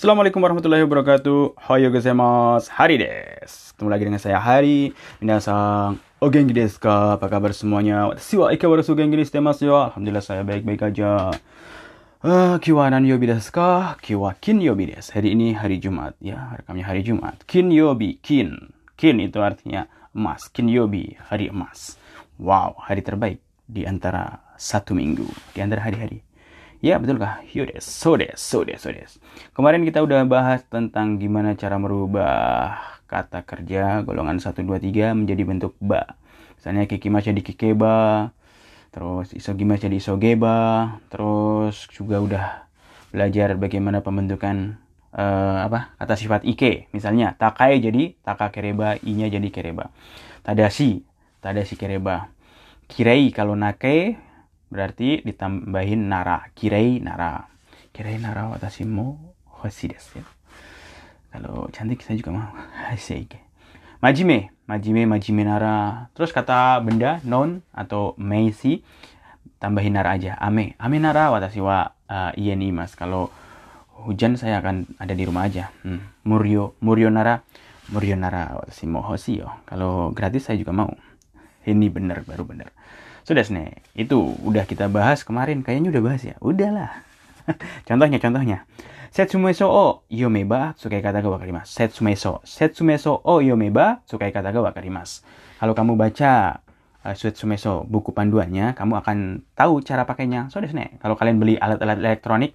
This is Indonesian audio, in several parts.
Assalamualaikum warahmatullahi wabarakatuh. Hoyo gozaimasu. Hari des. Ketemu lagi dengan saya Hari. Minasang. O genki desu ka? Apa kabar semuanya? Watashi wa ikawaru genki desu yo. Alhamdulillah saya baik-baik aja. Uh, kiwa nan yobi desu ka? Kiwa kin yobi desu. Hari ini hari Jumat. Ya, rekamnya hari Jumat. Kin yobi. Kin. Kin itu artinya emas. Kin yobi. Hari emas. Wow, hari terbaik di antara satu minggu. Di antara hari-hari. Ya betul kah? Yodes, sodes, sodes, sodes. Kemarin kita udah bahas tentang gimana cara merubah kata kerja golongan 1, 2, 3 menjadi bentuk ba. Misalnya kikimas jadi kikeba, terus isogimas jadi isogeba, terus juga udah belajar bagaimana pembentukan uh, apa kata sifat ike. Misalnya takai jadi taka kereba, i-nya jadi kereba. Tadashi, tadashi kereba. Kirei kalau nake berarti ditambahin nara. Kirei nara. Kirei nara watashi mo hoshi desu ya. kalau cantik saya juga mau. Hasike majime. Majime majime nara. Terus kata benda non atau meisi tambahin nara aja. Ame. Ame nara watashi wa uh, nih mas kalau hujan saya akan ada di rumah aja. Hmm. murio murio nara. Murio nara watashi mo hoshi yo. Kalau gratis saya juga mau. Ini bener baru bener sudah nih, itu udah kita bahas kemarin. Kayaknya udah bahas ya. Udahlah. contohnya, contohnya. Setsumeso o yomeba sukai kata ga wakarimasu. Setsumeso. Setsumeso o yomeba sukai kata ga wakarimasu. Kalau kamu baca uh, Setsumeso, buku panduannya, kamu akan tahu cara pakainya. Sudah nih, kalau kalian beli alat-alat elektronik,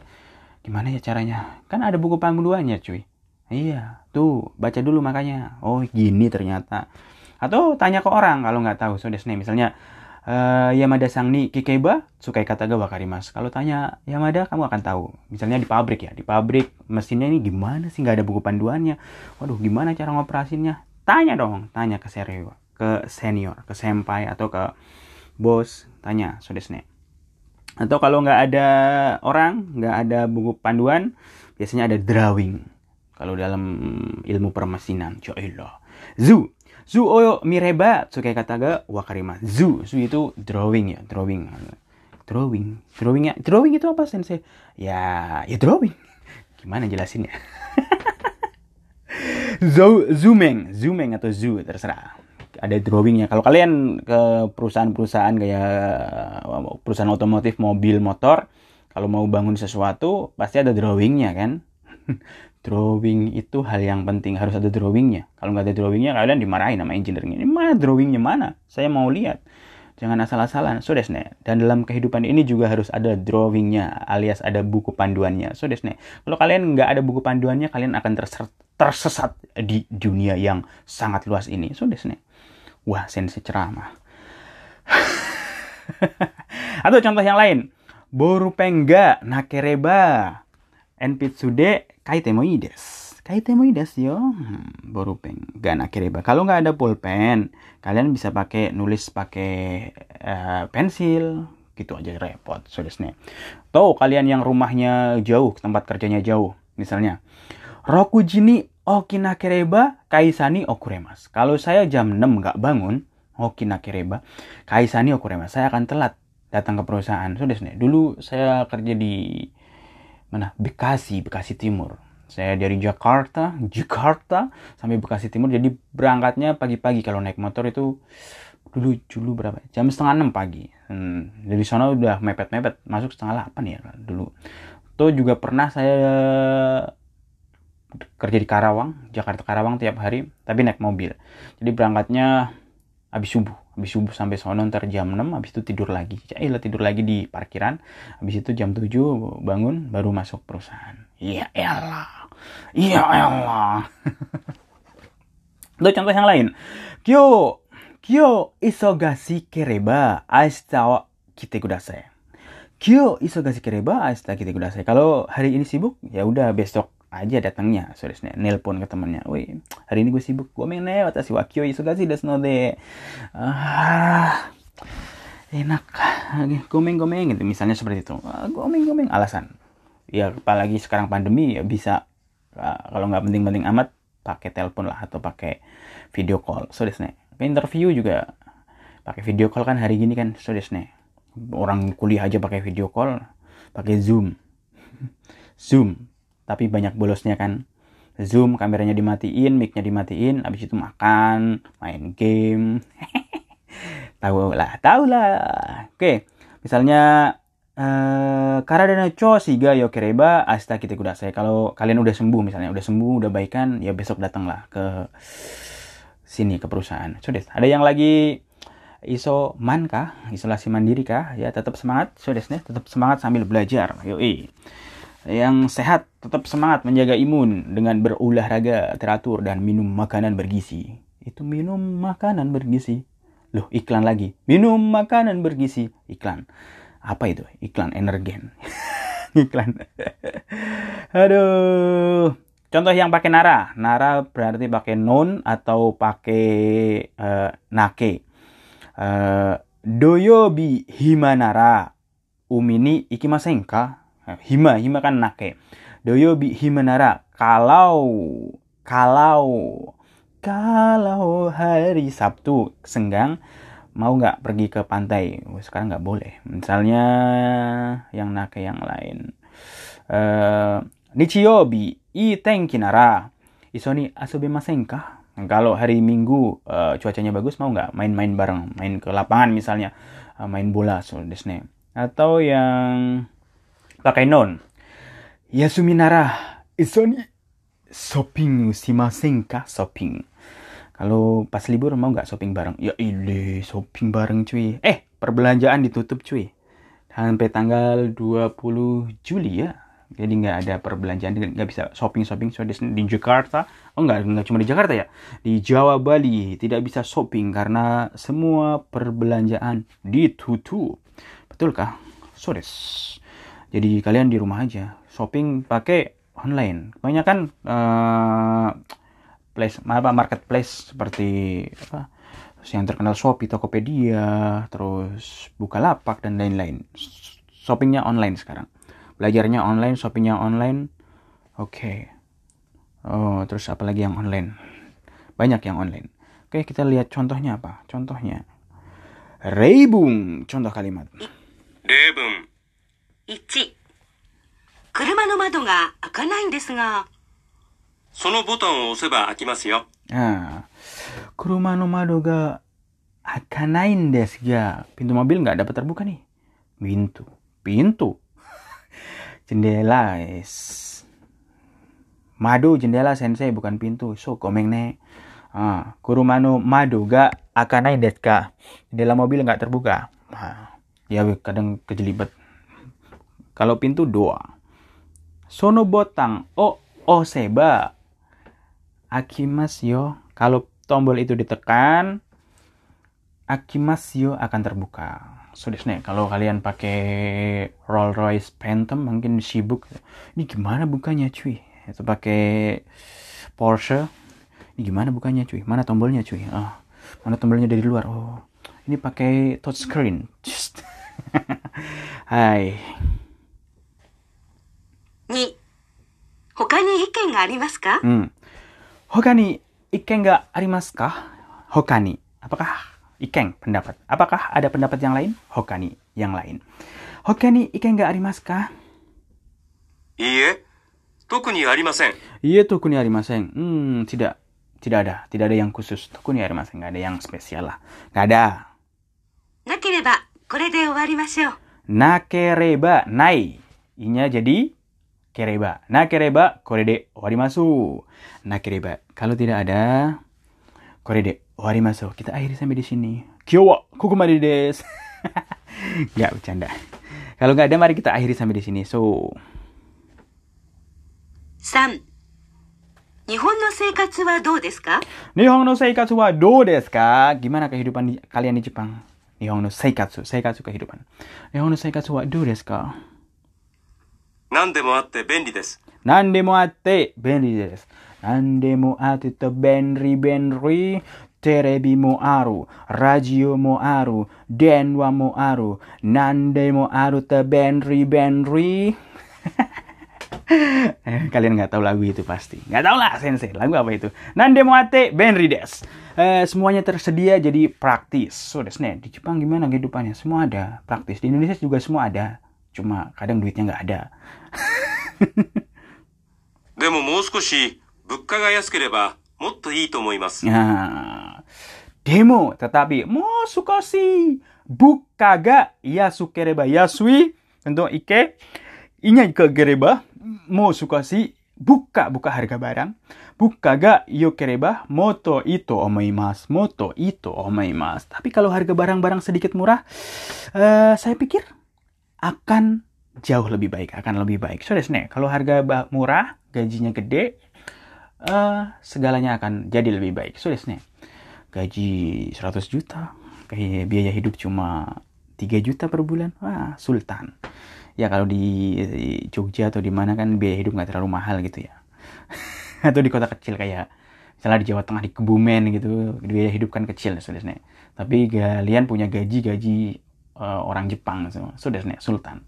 gimana ya caranya? Kan ada buku panduannya, cuy. Iya, tuh baca dulu makanya. Oh, gini ternyata. Atau tanya ke orang kalau nggak tahu. Sudah nih, misalnya uh, Yamada Sang ni Kikeba Sukai kata ga wakarimas. Kalau tanya Yamada kamu akan tahu. Misalnya di pabrik ya, di pabrik mesinnya ini gimana sih nggak ada buku panduannya. Waduh, gimana cara ngoperasinnya? Tanya dong, tanya ke senior, ke senior, ke senpai atau ke bos, tanya sodesne. Atau kalau nggak ada orang, nggak ada buku panduan, biasanya ada drawing. Kalau dalam ilmu permesinan, coilah. Zu, Zu oyo mireba sukai kata ga wakarima. Zu, zu itu drawing ya, drawing. Drawing, drawing ya, drawing itu apa sensei? Ya, ya drawing. Gimana jelasinnya? Zo, zooming, zooming atau zoo terserah. Ada drawingnya. Kalau kalian ke perusahaan-perusahaan kayak perusahaan otomotif, mobil, motor, kalau mau bangun sesuatu pasti ada drawingnya kan. drawing itu hal yang penting. Harus ada drawingnya. Kalau nggak ada drawingnya kalian dimarahin sama engineer-nya ini mana drawingnya? Mana? Saya mau lihat. Jangan asal-asalan. So desne dan dalam kehidupan ini juga harus ada drawingnya alias ada buku panduannya. So desne kalau kalian nggak ada buku panduannya kalian akan tersesat, di dunia yang sangat luas ini. So desne wah sensei ceramah. Atau contoh yang lain. Boru pengga nakereba enpitsude kaite mo ii desu. Kaite mo ii desu yo. Hmm, pen ga nakereba. Kalau nggak ada pulpen, kalian bisa pakai nulis pakai uh, pensil. Gitu aja repot. So desu Tuh kalian yang rumahnya jauh, tempat kerjanya jauh. Misalnya, Roku jini okinakereba kaisani okuremas. Kalau saya jam 6 nggak bangun, okinakereba kaisani okuremas. Saya akan telat datang ke perusahaan. So desu Dulu saya kerja di mana? Bekasi Bekasi Timur. Saya dari Jakarta Jakarta sampai Bekasi Timur. Jadi berangkatnya pagi-pagi. Kalau naik motor itu dulu dulu berapa? Jam setengah enam pagi. Hmm, dari sana udah mepet-mepet. Masuk setengah delapan ya dulu. Tuh juga pernah saya kerja di Karawang Jakarta Karawang tiap hari tapi naik mobil. Jadi berangkatnya habis subuh habis subuh sampai sono ntar jam 6 habis itu tidur lagi. Ya tidur lagi di parkiran. Habis itu jam 7 bangun baru masuk perusahaan. Iya elah. Iya elah. Itu contoh yang lain. Kyo kyo isogasi kereba aista wa kite kudasai. Kyo isogasi kereba aista kite kudasai. Kalau hari ini sibuk ya udah besok aja datangnya seriusnya. Nelpon ke temannya woi hari ini gue sibuk. Gue main ne watashi wa kyo isogashi desu no de ah enak. Gomeng-gomeng gitu. Misalnya seperti itu. Ah, gomeng-gomeng. Alasan. Ya apalagi sekarang pandemi ya bisa ah, kalau nggak penting-penting amat pakai telepon lah atau pakai video call. So desne interview juga pakai video call kan hari gini kan so desne orang kuliah aja pakai video call pakai zoom. Zoom tapi banyak bolosnya kan. Zoom kameranya dimatiin, mic-nya dimatiin, habis itu makan, main game. tahu lah, tahu lah. Oke, misalnya eh karena cho siga yo kereba asta kita kudasai. Kalau kalian udah sembuh misalnya, udah sembuh, udah baikan, ya besok datanglah ke sini ke perusahaan. Sudah, ada yang lagi isoman kah? Isolasi mandiri kah? Ya tetap semangat, sudah tetap semangat sambil belajar. Yoi yang sehat tetap semangat menjaga imun dengan berolahraga teratur dan minum makanan bergizi. Itu minum makanan bergizi. Loh, iklan lagi. Minum makanan bergizi. Iklan. Apa itu? Iklan energen. iklan. Aduh. Contoh yang pakai nara. Nara berarti pakai non atau pakai uh, nake. Uh, doyobi himanara. Umini ikimasen ka? Hima hima kan nake. Doyo bi himanara kalau kalau kalau hari Sabtu senggang mau nggak pergi ke pantai? Sekarang nggak boleh. Misalnya yang nake yang lain. Uh, nichiyobi i tenki nara. Isoni asobimasen ka kalau hari Minggu uh, cuacanya bagus mau nggak? Main-main bareng main ke lapangan misalnya. Uh, main bola so desne. Atau yang pakai non. Yasumi nara isoni shopping simasen ka shopping. Kalau pas libur mau nggak shopping bareng? Ya ile shopping bareng cuy. Eh perbelanjaan ditutup cuy. Sampai tanggal 20 Juli ya. Jadi nggak ada perbelanjaan, nggak bisa shopping-shopping di Jakarta. Oh nggak, nggak cuma di Jakarta ya. Di Jawa, Bali tidak bisa shopping karena semua perbelanjaan ditutup. Betulkah? Sores. Jadi kalian di rumah aja shopping pakai online. Kebanyakan uh, place apa marketplace seperti apa yang terkenal Shopee, Tokopedia, terus Bukalapak dan lain-lain. Shoppingnya online sekarang. Belajarnya online, shoppingnya online. Oke. Okay. Oh, terus apa lagi yang online? Banyak yang online. Oke, okay, kita lihat contohnya apa? Contohnya. Reibung, contoh kalimat. Reibung 1車の窓が開かないんですがそのボタンを押せば開きますよ Ah, kuruma no mado ga akanain desu ga. Pintu mobil nggak dapat terbuka nih. Pintu, pintu, jendela es. Mado jendela sensei bukan pintu. So komeng ne. Ah, kuruma no mado ga akanain desu ga. Jendela mobil nggak terbuka. Ah, ya kadang kejelibat. Kalau pintu doa. Sono botang o oseba. Akimas yo. Kalau tombol itu ditekan, Akimas yo akan terbuka. So nih, kalau kalian pakai Rolls Royce Phantom mungkin sibuk. Ini gimana bukanya cuy? Itu pakai Porsche. Ini gimana bukanya cuy? Mana tombolnya cuy? Ah, mana tombolnya dari luar? Oh, ini pakai touchscreen. Hai. 2他に意見がありますか Hmm. Hokani iken ga arimasu ka? Hokani. Apakah iken pendapat? Apakah ada pendapat yang lain? Hokani yang lain. Hokani iken ga arimasu ka? いいえ特にありません Iya tokuni arimasen. Hmm, tidak tidak ada, tidak ada yang khusus. Tokuni arimasen, nggak ada yang spesial lah. Nggak ada. なければこれで終わりましょう Nakereba nai. Inya jadi kereba. Nakereba korede warimasu. Nakereba. Kalau tidak ada korede warimasu. Kita akhiri sampai di sini. Kyo wa kokomade desu. Nggak bercanda. Kalau nggak ada mari kita akhiri sampai di sini. So, 3日本の生活はどうですか Nihon no seikatsu wa do desu ka? Gimana kehidupan di, kalian di Jepang? Nihon no seikatsu, seikatsu kehidupan. Nihon no seikatsu wa do desu ka? 何でもあって便利です Nande mo atte benri desu. Nande mo atte to benri benri. Terebi mo aru, radio mo aru, denwa mo aru, nande mo aru te benri benri. Eh, Kalian nggak tahu lagu itu pasti. Nggak tahu lah sensei. Lagu apa itu? Nande mo atte benri des. Eh, semuanya tersedia jadi praktis. So desne di Jepang gimana kehidupannya? Semua ada praktis. Di Indonesia juga semua ada. Cuma kadang duitnya nggak ada. でももう少し物価が安ければもっといいと思います。 Nah, demo tetapi mau suka si buka ga ya sukereba yasui tentu ike inya ke gereba mau suka si buka buka harga barang buka ga yokereba moto ito omoimas moto ito omoimas tapi kalau harga barang-barang sedikit murah eh, saya pikir akan jauh lebih baik akan lebih baik. So ne, kalau harga murah gajinya gede eh, segalanya akan jadi lebih baik. So ne gaji 100 juta kayak biaya hidup cuma 3 juta per bulan. Wah sultan. Ya kalau di Jogja atau di mana kan biaya hidup nggak terlalu mahal gitu ya. Atau di kota kecil kayak misalnya di Jawa Tengah di Kebumen gitu biaya hidup kan kecil saudara tapi kalian punya gaji gaji eh, orang Jepang saudara sultan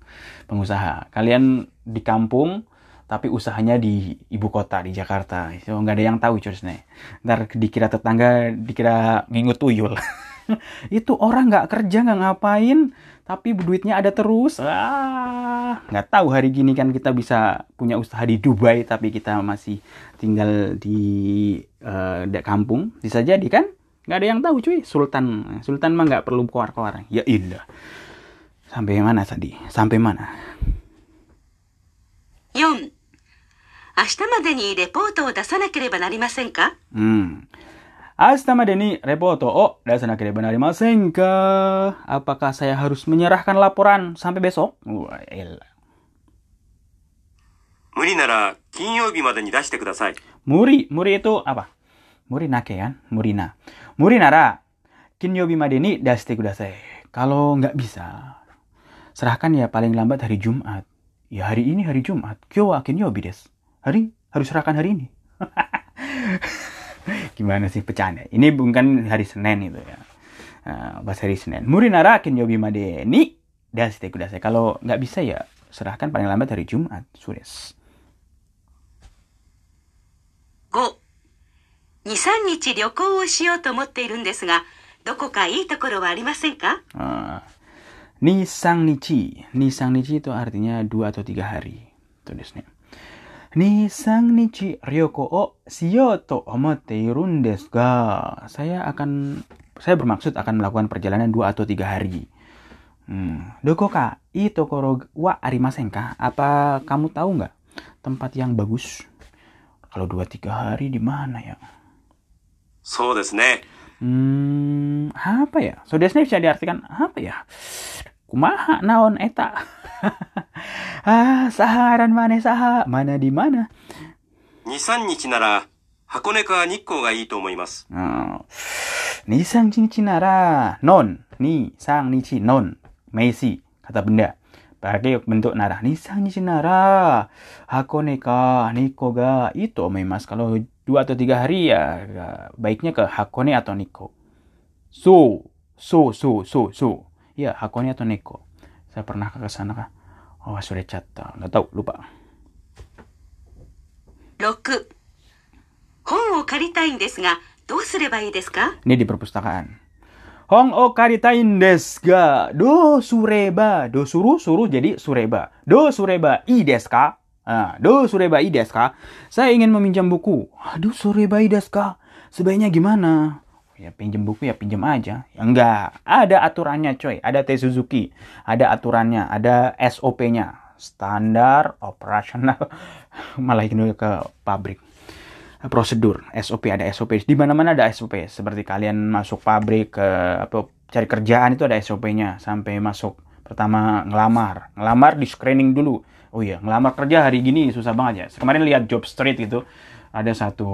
pengusaha. Kalian di kampung tapi usahanya di ibu kota di Jakarta. Itu nggak ada yang tahu curs nih ntar dikira tetangga dikira ngingut tuyul. Itu orang nggak kerja nggak ngapain tapi duitnya ada terus. Ah nggak tahu hari gini kan kita bisa punya usaha di Dubai tapi kita masih tinggal di da- kampung. Bisa jadi kan nggak ada yang tahu cuy Sultan Sultan mah nggak perlu keluar keluar ya indah sampai mana tadi sampai mana 4. 明日までにレポートを出さなければなりませんか Hmm. 明日までにレポートを出さなければなりませんか Apakah saya harus menyerahkan laporan sampai besok? Wah, elah. 無理なら金曜日までに出してください。 Muri, muri itu apa? Muri nake kan? Murina. Muri nara, kinyobi madeni daste kudasai. Kalau nggak bisa, serahkan ya paling lambat hari Jumat. Ya hari ini hari Jumat. Kyo wa kinyobi des. Hari, harus serahkan hari ini. Gimana sih pecahnya? Ini bukan hari Senin itu ya. Nah, pas hari Senin. Muri nara kinyobi madeni daste kudasai. Kalau nggak bisa ya serahkan paling lambat hari Jumat. Sudes. 5、2、3日旅行をしようと思っているんですが、どこかいいところはありませんか Ah, Nisang Nichi. Nisang Nichi itu artinya dua atau tiga hari. Tulisnya. Nisang Nichi Ryoko o Shiyoto omotte irun desu ga. Saya akan saya bermaksud akan melakukan perjalanan dua atau tiga hari. Hmm. Doko ka i tokoro wa arimasen ka? Apa kamu tahu nggak tempat yang bagus? Kalau dua tiga hari di mana ya? そうですね。 Hmm, apa ya? Sodesnya bisa diartikan apa ya? Kumaha naon eta? ah, saharan mana saha? Mana di mana? 2、3日なら箱根か日光がいいと思います。 Oh. Ni sang cici nara non ni sang nici non Messi kata benda pakai bentuk nara ni sang nici nara hakone ka niko ga itu omemas kalau dua atau tiga hari ya ya, baiknya ke hakone atau niko so so so so so ya hakone atau niko saya pernah ke sana kah oh sudah catat nggak tahu lupa 6、本を借りたいんですが、どうすればいいですか Ini di perpustakaan. Hong o karitain desu ga. Do sureba. Do suruh, suruh jadi sureba. Do sureba i desu Ka? Ah, do sureba i desu ka? Saya ingin meminjam buku. Aduh, sureba i desu ka? Sebaiknya gimana? Ya pinjam buku ya pinjam aja. Ya enggak. Ada aturannya coy. Ada T Suzuki. Ada aturannya. Ada SOP-nya. Standar operasional. Malah ini ke pabrik prosedur SOP ada SOP di mana-mana ada SOP seperti kalian masuk pabrik ke apa cari kerjaan itu ada SOP-nya sampai masuk pertama ngelamar ngelamar di screening dulu oh iya ngelamar kerja hari gini susah banget ya. Kemarin lihat job street gitu ada satu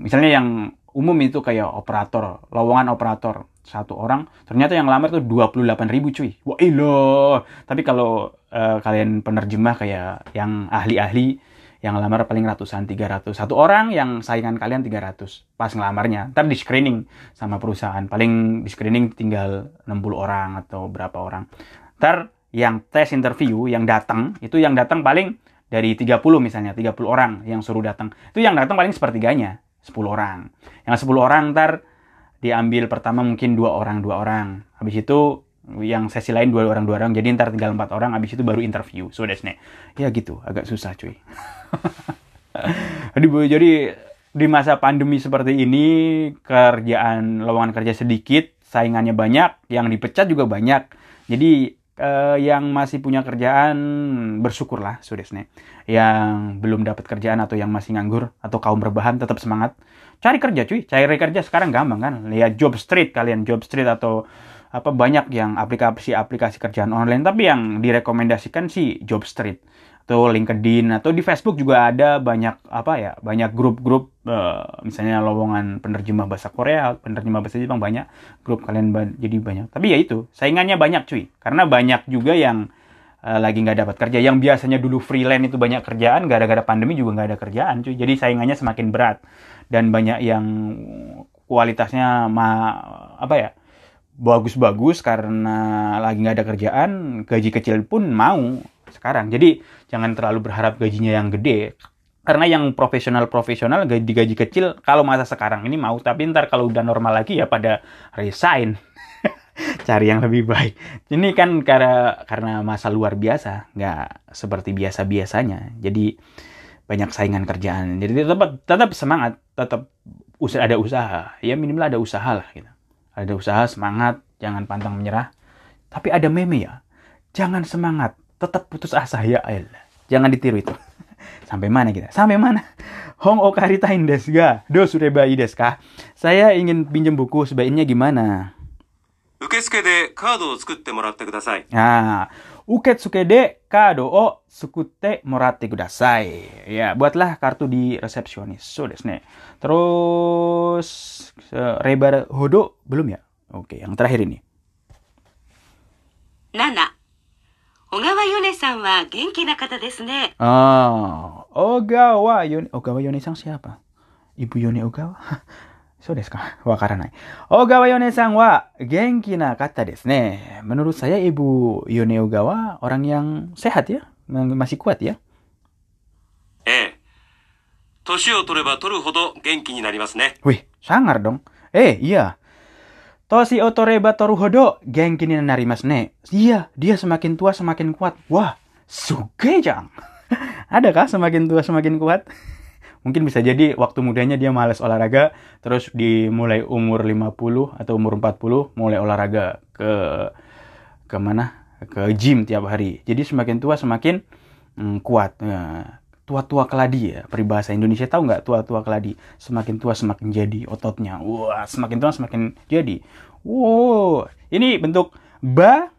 misalnya yang umum itu kayak operator lowongan operator satu orang ternyata yang ngelamar tuh 28.000 ribu cuy. Wah ilo tapi kalau eh, kalian penerjemah kayak yang ahli-ahli yang ngelamar paling ratusan 300 satu orang yang saingan kalian 300 pas ngelamarnya. Ntar di screening sama perusahaan. Paling di screening tinggal 60 orang atau berapa orang. Ntar yang tes interview yang datang itu yang datang paling dari 30 misalnya 30 orang yang suruh datang. Itu yang datang paling sepertiganya 10 orang. Yang 10 orang ntar diambil pertama mungkin dua orang dua orang. Habis itu yang sesi lain dua orang dua orang. Jadi ntar tinggal empat orang habis itu baru interview. So that's ne ya gitu. Agak susah cuy. Jadi, jadi di masa pandemi seperti ini kerjaan lowongan kerja sedikit, saingannya banyak, yang dipecat juga banyak. Jadi eh, yang masih punya kerjaan bersyukurlah sudesne. Yang belum dapat kerjaan atau yang masih nganggur atau kaum berbahan tetap semangat. Cari kerja cuy, cari kerja sekarang gampang kan. Lihat job street kalian, job street atau apa banyak yang aplikasi-aplikasi kerjaan online tapi yang direkomendasikan sih job street atau LinkedIn atau di Facebook juga ada banyak apa ya banyak grup-grup uh, misalnya lowongan penerjemah bahasa Korea penerjemah bahasa Jepang banyak grup kalian ba jadi banyak. Tapi ya itu saingannya banyak cuy. Karena banyak juga yang uh, lagi nggak dapat kerja yang biasanya dulu freelance itu banyak kerjaan gara-gara pandemi juga nggak ada kerjaan cuy. Jadi saingannya semakin berat. Dan banyak yang kualitasnya ma apa ya bagus-bagus karena lagi nggak ada kerjaan gaji kecil pun mau sekarang. Jadi jangan terlalu berharap gajinya yang gede. Karena yang profesional-profesional gaji gaji kecil kalau masa sekarang ini mau tapi ntar kalau udah normal lagi ya pada resign. Cari yang lebih baik. Ini kan karena karena masa luar biasa, nggak seperti biasa-biasanya. Jadi banyak saingan kerjaan. Jadi tetap tetap semangat, tetap ada usaha. Ya minimal ada usaha lah gitu. Ada usaha semangat, jangan pantang menyerah. Tapi ada meme ya. Jangan semangat, tetap putus asa ya Allah. Jangan ditiru itu. Sampai mana kita? Sampai mana? Hong okarita indes ga? Do sureba ides ka? Saya ingin pinjam buku sebaiknya gimana? Ukesuke de kado o tsukutte moratte kudasai. Ah, uketsuke de kado o tsukutte moratte kudasai. Ya, buatlah kartu di resepsionis. So desu ne. Terus Rebar Hodo belum ya? Oke, yang terakhir ini. Nana, 小川よねさんは元気な方ですね。ああ、小川よね、小川よねさんシェアパンイブよね小川？そうですかわからない。小川よねさんは元気な方ですね。メノルサヤイブ saya ibu Yone Ogawa orang a t i ええ。年を取れば取るほど元気になりますね。ウィ、sangar dong. Toshi Otoreba Toruhodo genki ni narimasu ne. Iya, dia semakin tua semakin kuat. Wah, suge jang. Adakah semakin tua semakin kuat? Mungkin bisa jadi waktu mudanya dia males olahraga, terus dimulai umur 50 atau umur 40 mulai olahraga ke ke mana? Ke gym tiap hari. Jadi semakin tua semakin mm, kuat. Ya, tua-tua keladi ya. Peribahasa Indonesia tahu nggak tua-tua keladi? Semakin tua semakin jadi ototnya. Wah semakin tua semakin jadi. Wow ini bentuk ba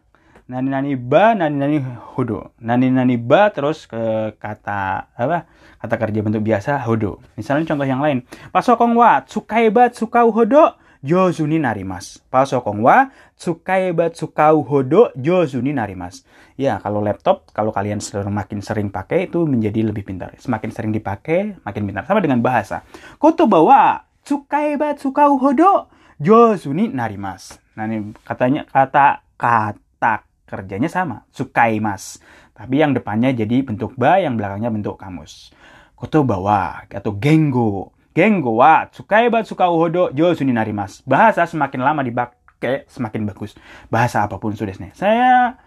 nani nani ba nani nani hodo. Nani nani ba terus ke kata apa? Kata kerja bentuk biasa hodo. Misalnya contoh yang lain. Pasokong wa tsukai ba tsukau hodo jozu ni narimas pasokong wa tsukai ba tsukau hodo jozu ni narimas Ya, kalau laptop, kalau kalian semakin sering pakai itu menjadi lebih pintar. Semakin sering dipakai, makin pintar. Sama dengan bahasa. Kotoba wa tsukai ba tsukau hodo jozu ni narimas. Nah, ini katanya kata kata kerjanya sama, tsukai mas. Tapi yang depannya jadi bentuk ba, yang belakangnya bentuk kamus. Kotoba wa atau gengo. Gengo wa tsukai ba tsukau hodo jozu ni narimas. Bahasa semakin lama dipakai semakin bagus. Bahasa apa pun sudah Saya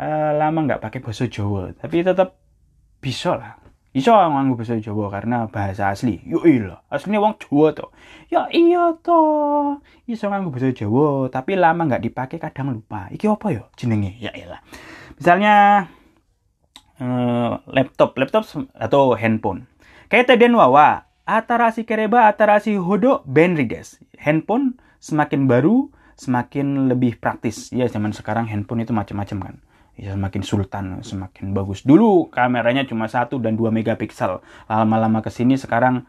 Eh, lama nggak pakai bahasa Jawa, tapi tetap bisa lah. Iso nganggo bahasa Jawa karena bahasa asli. Yo iya, aslinya wong Jawa to. Ya iya to. Iso nganggo bahasa Jawa, tapi lama nggak dipakai kadang lupa. Iki apa ya jenenge? Ya iya. Misalnya eh, laptop, laptop atau handphone. Kayak den wawa, atarasi kereba atarasi hodo benri des. Handphone semakin baru, semakin lebih praktis. Ya zaman sekarang handphone itu macam-macam kan. Ya, semakin sultan, semakin bagus. Dulu kameranya cuma 1 dan 2 megapiksel. Lama-lama ke sini sekarang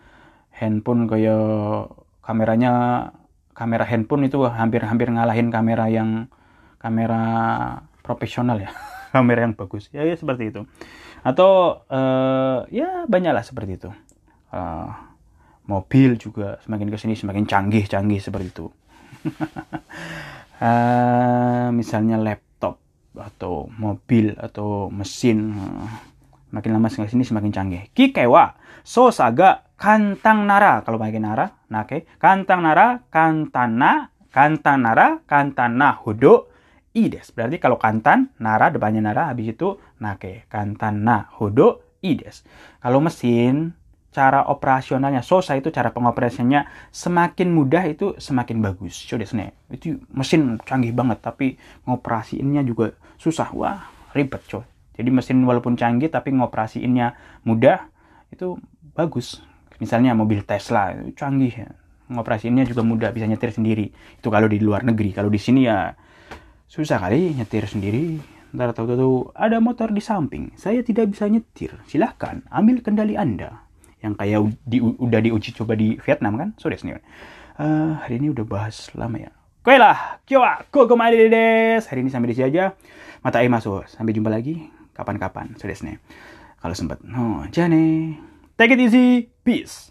handphone kayak kameranya kamera handphone itu hampir-hampir ngalahin kamera yang kamera profesional ya. kamera yang bagus. Ya, ya seperti itu. Atau eh, ya banyaklah seperti itu. Eh, mobil juga semakin ke sini semakin canggih-canggih seperti itu. Eh, misalnya laptop atau mobil atau mesin eh, makin lama sini semakin canggih. Kikewa so saga kantang nara kalau pakai nara, nake kantang nara kantana kantang nara kantana hudo ides. Berarti kalau kantan nara depannya nara habis itu nake kantana hudo ides. Kalau mesin cara operasionalnya sosa itu cara pengoperasiannya semakin mudah itu semakin bagus. So desne itu mesin canggih banget tapi ngoperasiinnya juga susah. Wah ribet coy. Jadi mesin walaupun canggih tapi ngoperasiinnya mudah itu bagus. Misalnya mobil Tesla itu canggih. Ya. ngoperasiinnya juga mudah bisa nyetir sendiri. Itu kalau di luar negeri. Kalau di sini ya susah kali nyetir sendiri. Ntar tahu-tahu ada motor di samping. Saya tidak bisa nyetir. Silahkan ambil kendali anda yang kayak di, udah diuji coba di Vietnam kan so nih uh, hari ini udah bahas lama ya Oke lah, kyowa, koko des. Hari ini sampai di sini aja. Mata air masuk. Sampai jumpa lagi kapan-kapan. So nih Kalau sempat. No, jane. Take it easy. Peace.